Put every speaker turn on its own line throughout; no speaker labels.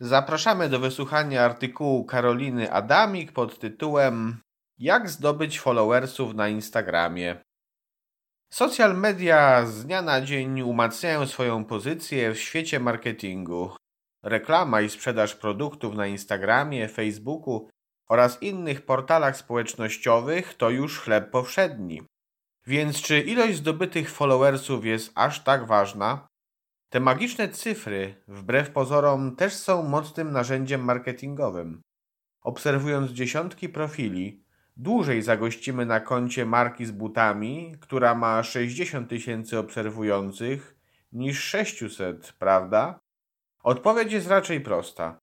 Zapraszamy do wysłuchania artykułu Karoliny Adamik pod tytułem Jak zdobyć followersów na Instagramie. Social media z dnia na dzień umacniają swoją pozycję w świecie marketingu. Reklama i sprzedaż produktów na Instagramie, Facebooku oraz innych portalach społecznościowych to już chleb powszedni. Więc czy ilość zdobytych followersów jest aż tak ważna? Te magiczne cyfry, wbrew pozorom, też są mocnym narzędziem marketingowym. Obserwując dziesiątki profili, dłużej zagościmy na koncie marki z butami, która ma 60 tysięcy obserwujących, niż 600, prawda? Odpowiedź jest raczej prosta.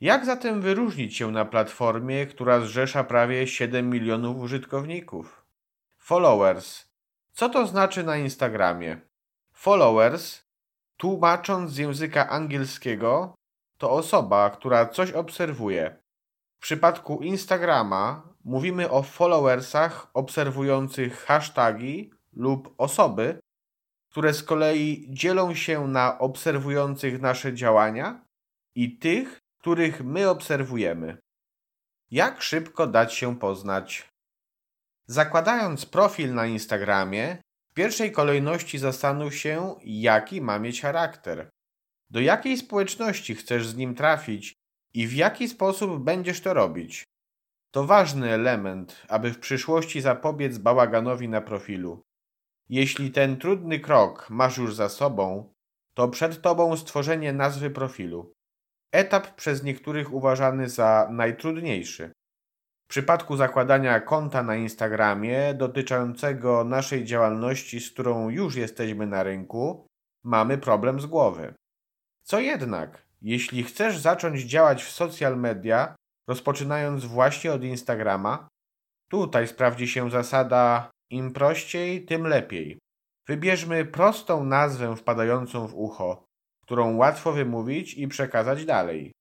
Jak zatem wyróżnić się na platformie, która zrzesza prawie 7 milionów użytkowników? Followers. Co to znaczy na Instagramie? Followers Tłumacząc z języka angielskiego, to osoba, która coś obserwuje. W przypadku Instagrama mówimy o followersach obserwujących hasztagi lub osoby, które z kolei dzielą się na obserwujących nasze działania i tych, których my obserwujemy. Jak szybko dać się poznać? Zakładając profil na Instagramie, w pierwszej kolejności zastanów się, jaki ma mieć charakter. Do jakiej społeczności chcesz z nim trafić i w jaki sposób będziesz to robić. To ważny element, aby w przyszłości zapobiec bałaganowi na profilu. Jeśli ten trudny krok masz już za sobą, to przed tobą stworzenie nazwy profilu. Etap przez niektórych uważany za najtrudniejszy. W przypadku zakładania konta na Instagramie dotyczącego naszej działalności, z którą już jesteśmy na rynku, mamy problem z głowy. Co jednak, jeśli chcesz zacząć działać w social media, rozpoczynając właśnie od Instagrama, tutaj sprawdzi się zasada im prościej, tym lepiej. Wybierzmy prostą nazwę wpadającą w ucho, którą łatwo wymówić i przekazać dalej.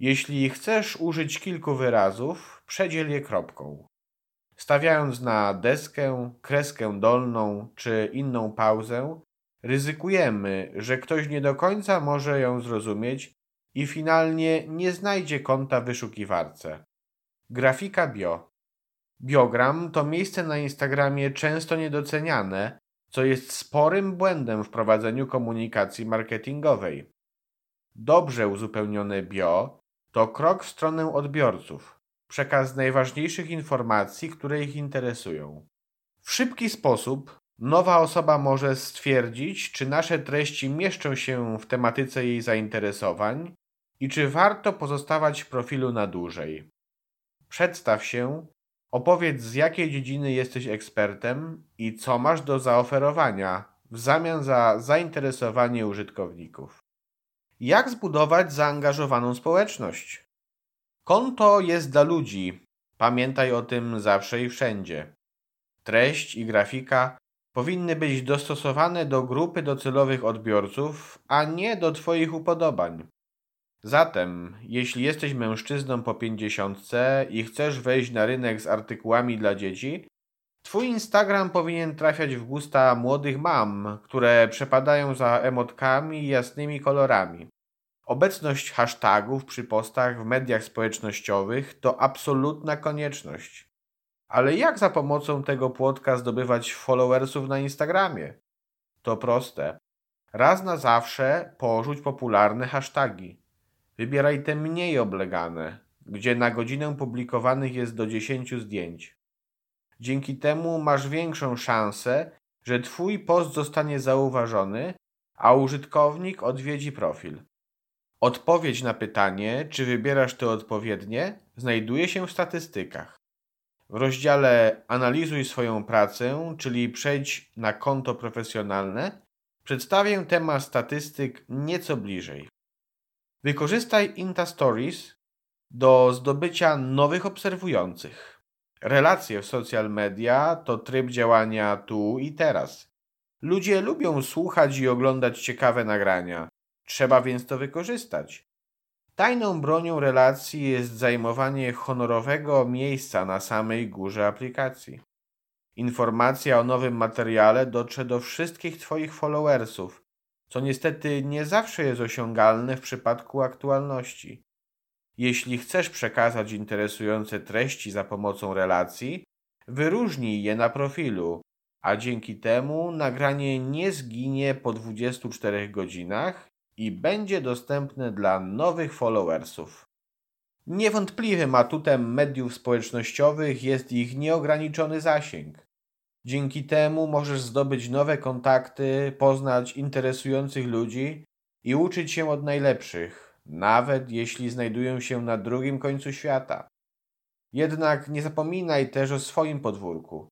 Jeśli chcesz użyć kilku wyrazów, przedziel je kropką. Stawiając na deskę, kreskę dolną czy inną pauzę, ryzykujemy, że ktoś nie do końca może ją zrozumieć i finalnie nie znajdzie konta w wyszukiwarce. Grafika bio. Biogram to miejsce na Instagramie często niedoceniane, co jest sporym błędem w prowadzeniu komunikacji marketingowej. Dobrze uzupełnione bio to krok w stronę odbiorców, przekaz najważniejszych informacji, które ich interesują. W szybki sposób nowa osoba może stwierdzić, czy nasze treści mieszczą się w tematyce jej zainteresowań i czy warto pozostawać w profilu na dłużej. Przedstaw się, opowiedz z jakiej dziedziny jesteś ekspertem i co masz do zaoferowania w zamian za zainteresowanie użytkowników. Jak zbudować zaangażowaną społeczność? Konto jest dla ludzi. Pamiętaj o tym zawsze i wszędzie. Treść i grafika powinny być dostosowane do grupy docelowych odbiorców, a nie do Twoich upodobań. Zatem, jeśli jesteś mężczyzną po pięćdziesiątce i chcesz wejść na rynek z artykułami dla dzieci, Twój Instagram powinien trafiać w gusta młodych mam, które przepadają za emotkami i jasnymi kolorami. Obecność hashtagów przy postach w mediach społecznościowych to absolutna konieczność. Ale jak za pomocą tego płotka zdobywać followersów na Instagramie? To proste. Raz na zawsze porzuć popularne hasztagi. Wybieraj te mniej oblegane, gdzie na godzinę publikowanych jest do 10 zdjęć. Dzięki temu masz większą szansę, że Twój post zostanie zauważony, a użytkownik odwiedzi profil. Odpowiedź na pytanie, czy wybierasz te odpowiednie, znajduje się w statystykach. W rozdziale Analizuj swoją pracę, czyli przejdź na konto profesjonalne, przedstawię temat statystyk nieco bliżej. Wykorzystaj Insta Stories do zdobycia nowych obserwujących. Relacje w social media to tryb działania tu i teraz. Ludzie lubią słuchać i oglądać ciekawe nagrania. Trzeba więc to wykorzystać. Tajną bronią relacji jest zajmowanie honorowego miejsca na samej górze aplikacji. Informacja o nowym materiale dotrze do wszystkich Twoich followersów, co niestety nie zawsze jest osiągalne w przypadku aktualności. Jeśli chcesz przekazać interesujące treści za pomocą relacji, wyróżnij je na profilu, a dzięki temu nagranie nie zginie po 24 godzinach i będzie dostępne dla nowych followersów. Niewątpliwym atutem mediów społecznościowych jest ich nieograniczony zasięg. Dzięki temu możesz zdobyć nowe kontakty, poznać interesujących ludzi i uczyć się od najlepszych, nawet jeśli znajdują się na drugim końcu świata. Jednak nie zapominaj też o swoim podwórku.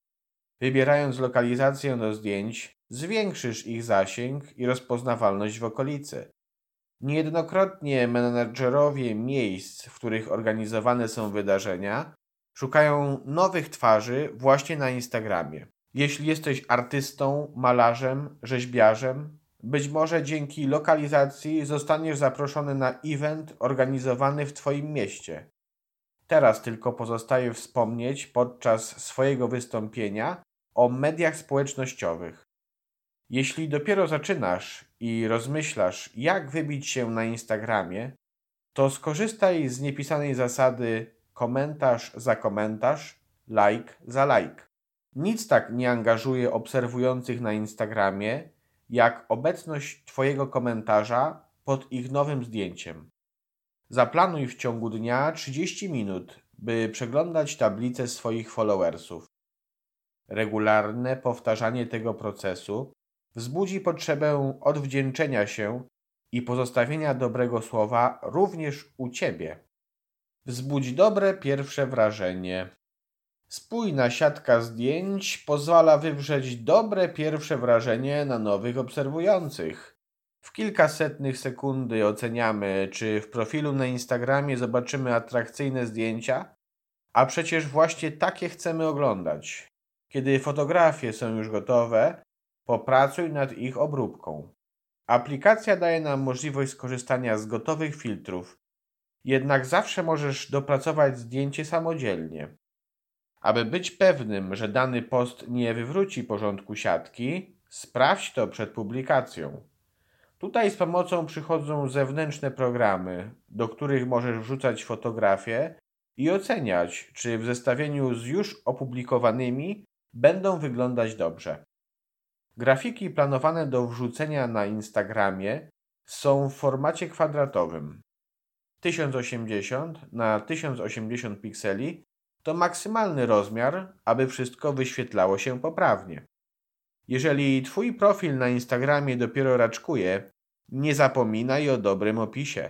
Wybierając lokalizację do zdjęć, zwiększysz ich zasięg i rozpoznawalność w okolicy. Niejednokrotnie menedżerowie miejsc, w których organizowane są wydarzenia, szukają nowych twarzy właśnie na Instagramie. Jeśli jesteś artystą, malarzem, rzeźbiarzem, być może dzięki lokalizacji zostaniesz zaproszony na event organizowany w Twoim mieście. Teraz tylko pozostaje wspomnieć podczas swojego wystąpienia o mediach społecznościowych. Jeśli dopiero zaczynasz i rozmyślasz, jak wybić się na Instagramie, to skorzystaj z niepisanej zasady komentarz za komentarz, like za like. Nic tak nie angażuje obserwujących na Instagramie, jak obecność Twojego komentarza pod ich nowym zdjęciem. Zaplanuj w ciągu dnia 30 minut, by przeglądać tablicę swoich followersów. Regularne powtarzanie tego procesu wzbudzi potrzebę odwdzięczenia się i pozostawienia dobrego słowa również u Ciebie. Wzbudź dobre pierwsze wrażenie. Spójna siatka zdjęć pozwala wywrzeć dobre pierwsze wrażenie na nowych obserwujących. W kilkasetnych sekundy oceniamy, czy w profilu na Instagramie zobaczymy atrakcyjne zdjęcia, a przecież właśnie takie chcemy oglądać. Kiedy fotografie są już gotowe, popracuj nad ich obróbką. Aplikacja daje nam możliwość skorzystania z gotowych filtrów, jednak zawsze możesz dopracować zdjęcie samodzielnie. Aby być pewnym, że dany post nie wywróci porządku siatki, sprawdź to przed publikacją. Tutaj z pomocą przychodzą zewnętrzne programy, do których możesz wrzucać fotografie i oceniać, czy w zestawieniu z już opublikowanymi będą wyglądać dobrze. Grafiki planowane do wrzucenia na Instagramie są w formacie kwadratowym. 1080 na 1080 pikseli to maksymalny rozmiar, aby wszystko wyświetlało się poprawnie. Jeżeli Twój profil na Instagramie dopiero raczkuje, nie zapominaj o dobrym opisie.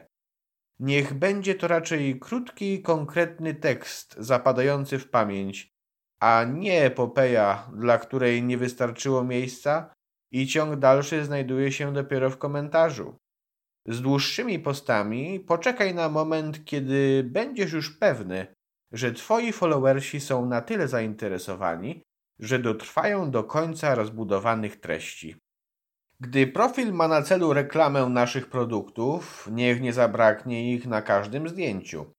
Niech będzie to raczej krótki, konkretny tekst zapadający w pamięć, a nie epopeja, dla której nie wystarczyło miejsca i ciąg dalszy znajduje się dopiero w komentarzu. Z dłuższymi postami poczekaj na moment, kiedy będziesz już pewny, że Twoi followersi są na tyle zainteresowani, że dotrwają do końca rozbudowanych treści. Gdy profil ma na celu reklamę naszych produktów, niech nie zabraknie ich na każdym zdjęciu.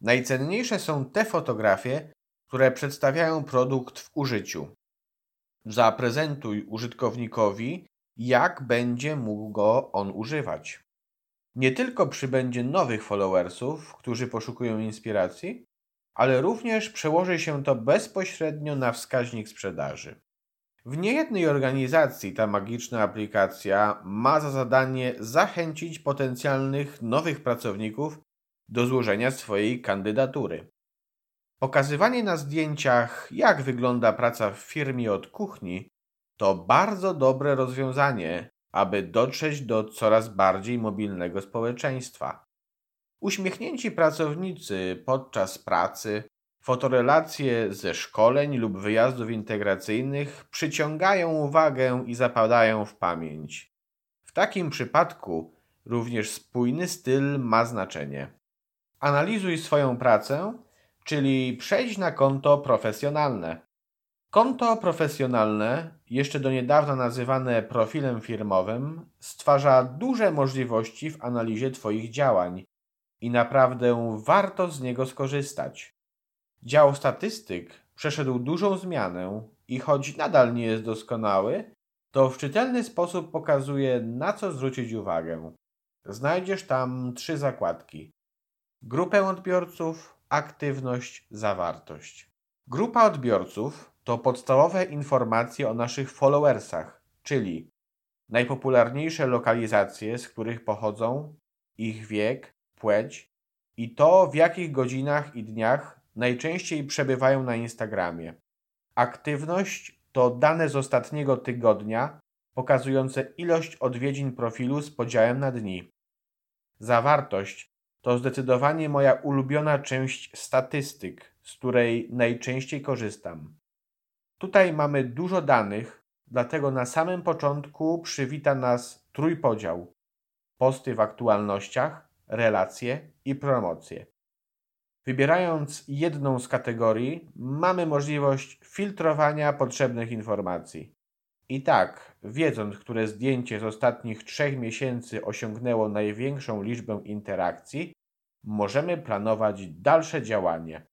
Najcenniejsze są te fotografie, które przedstawiają produkt w użyciu. Zaprezentuj użytkownikowi, jak będzie mógł go on używać. Nie tylko przybędzie nowych followersów, którzy poszukują inspiracji, ale również przełoży się to bezpośrednio na wskaźnik sprzedaży. W niejednej organizacji ta magiczna aplikacja ma za zadanie zachęcić potencjalnych nowych pracowników do złożenia swojej kandydatury. Pokazywanie na zdjęciach, jak wygląda praca w firmie od kuchni, to bardzo dobre rozwiązanie, aby dotrzeć do coraz bardziej mobilnego społeczeństwa. Uśmiechnięci pracownicy podczas pracy, fotorelacje ze szkoleń lub wyjazdów integracyjnych przyciągają uwagę i zapadają w pamięć. W takim przypadku również spójny styl ma znaczenie. Analizuj swoją pracę czyli przejść na konto profesjonalne. Konto profesjonalne, jeszcze do niedawna nazywane profilem firmowym, stwarza duże możliwości w analizie Twoich działań i naprawdę warto z niego skorzystać. Dział statystyk przeszedł dużą zmianę i choć nadal nie jest doskonały, to w czytelny sposób pokazuje, na co zwrócić uwagę. Znajdziesz tam trzy zakładki: grupę odbiorców, aktywność, zawartość. Grupa odbiorców to podstawowe informacje o naszych followersach, czyli najpopularniejsze lokalizacje, z których pochodzą, ich wiek, płeć i to, w jakich godzinach i dniach najczęściej przebywają na Instagramie. Aktywność to dane z ostatniego tygodnia pokazujące ilość odwiedzin profilu z podziałem na dni. Zawartość to zdecydowanie moja ulubiona część statystyk, z której najczęściej korzystam. Tutaj mamy dużo danych, dlatego na samym początku przywita nas trójpodział: posty w aktualnościach, relacje i promocje. Wybierając jedną z kategorii, mamy możliwość filtrowania potrzebnych informacji. I tak, wiedząc, które zdjęcie z ostatnich trzech miesięcy osiągnęło największą liczbę interakcji, możemy planować dalsze działanie.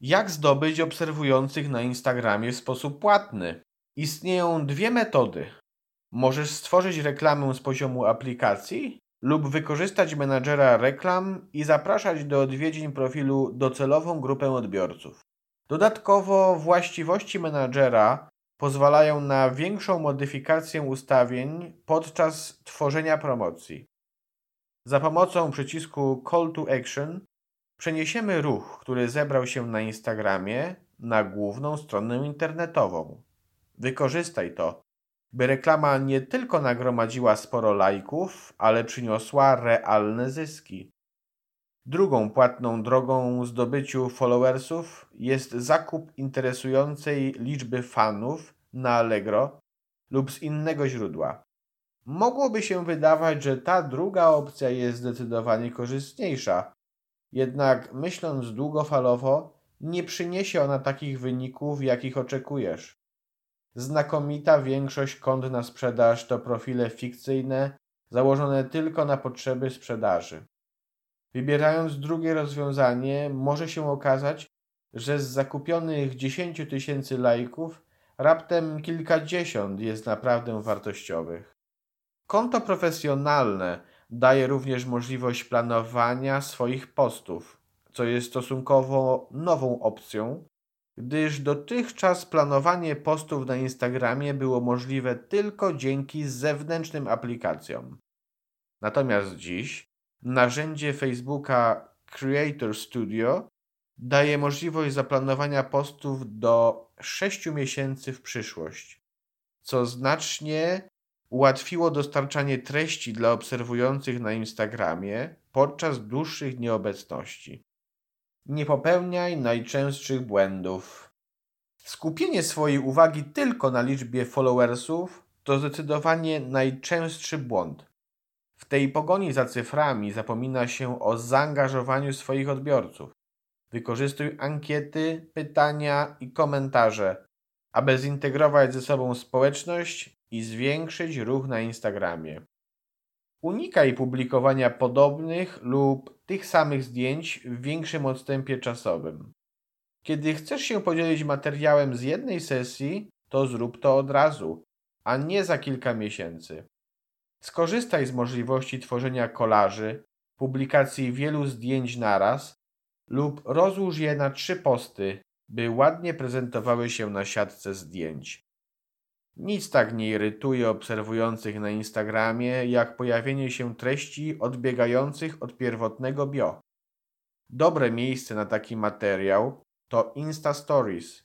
Jak zdobyć obserwujących na Instagramie w sposób płatny? Istnieją dwie metody. Możesz stworzyć reklamę z poziomu aplikacji lub wykorzystać menadżera reklam i zapraszać do odwiedzin profilu docelową grupę odbiorców. Dodatkowo właściwości menadżera pozwalają na większą modyfikację ustawień podczas tworzenia promocji. Za pomocą przycisku Call to Action przeniesiemy ruch, który zebrał się na Instagramie, na główną stronę internetową. Wykorzystaj to, by reklama nie tylko nagromadziła sporo lajków, ale przyniosła realne zyski. Drugą płatną drogą zdobyciu followersów jest zakup interesującej liczby fanów na Allegro lub z innego źródła. Mogłoby się wydawać, że ta druga opcja jest zdecydowanie korzystniejsza, jednak myśląc długofalowo, nie przyniesie ona takich wyników, jakich oczekujesz. Znakomita większość kont na sprzedaż to profile fikcyjne, założone tylko na potrzeby sprzedaży. Wybierając drugie rozwiązanie, może się okazać, że z zakupionych 10 tysięcy lajków raptem kilkadziesiąt jest naprawdę wartościowych. Konto profesjonalne daje również możliwość planowania swoich postów, co jest stosunkowo nową opcją, gdyż dotychczas planowanie postów na Instagramie było możliwe tylko dzięki zewnętrznym aplikacjom. Natomiast dziś narzędzie Facebooka Creator Studio daje możliwość zaplanowania postów do 6 miesięcy w przyszłość, co znacznie ułatwiło dostarczanie treści dla obserwujących na Instagramie podczas dłuższych nieobecności. Nie popełniaj najczęstszych błędów. Skupienie swojej uwagi tylko na liczbie followersów to zdecydowanie najczęstszy błąd. W tej pogoni za cyframi zapomina się o zaangażowaniu swoich odbiorców. Wykorzystuj ankiety, pytania i komentarze, aby zintegrować ze sobą społeczność i zwiększyć ruch na Instagramie. Unikaj publikowania podobnych lub tych samych zdjęć w większym odstępie czasowym. Kiedy chcesz się podzielić materiałem z jednej sesji, to zrób to od razu, a nie za kilka miesięcy. Skorzystaj z możliwości tworzenia kolaży, publikacji wielu zdjęć naraz lub rozłóż je na trzy posty, by ładnie prezentowały się na siatce zdjęć. Nic tak nie irytuje obserwujących na Instagramie, jak pojawienie się treści odbiegających od pierwotnego bio. Dobre miejsce na taki materiał to Insta Stories.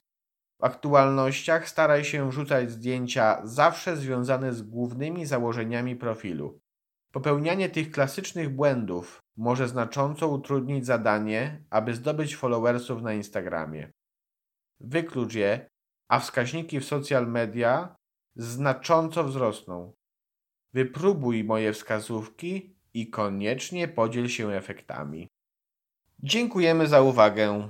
W aktualnościach staraj się wrzucać zdjęcia zawsze związane z głównymi założeniami profilu. Popełnianie tych klasycznych błędów może znacząco utrudnić zadanie, aby zdobyć followersów na Instagramie. Wyklucz je, a wskaźniki w social media znacząco wzrosną. Wypróbuj moje wskazówki i koniecznie podziel się efektami. Dziękujemy za uwagę.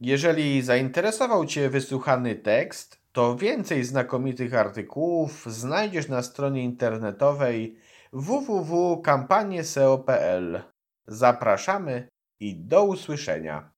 Jeżeli zainteresował Cię wysłuchany tekst, to więcej znakomitych artykułów znajdziesz na stronie internetowej www.kampanieseo.pl. Zapraszamy i do usłyszenia.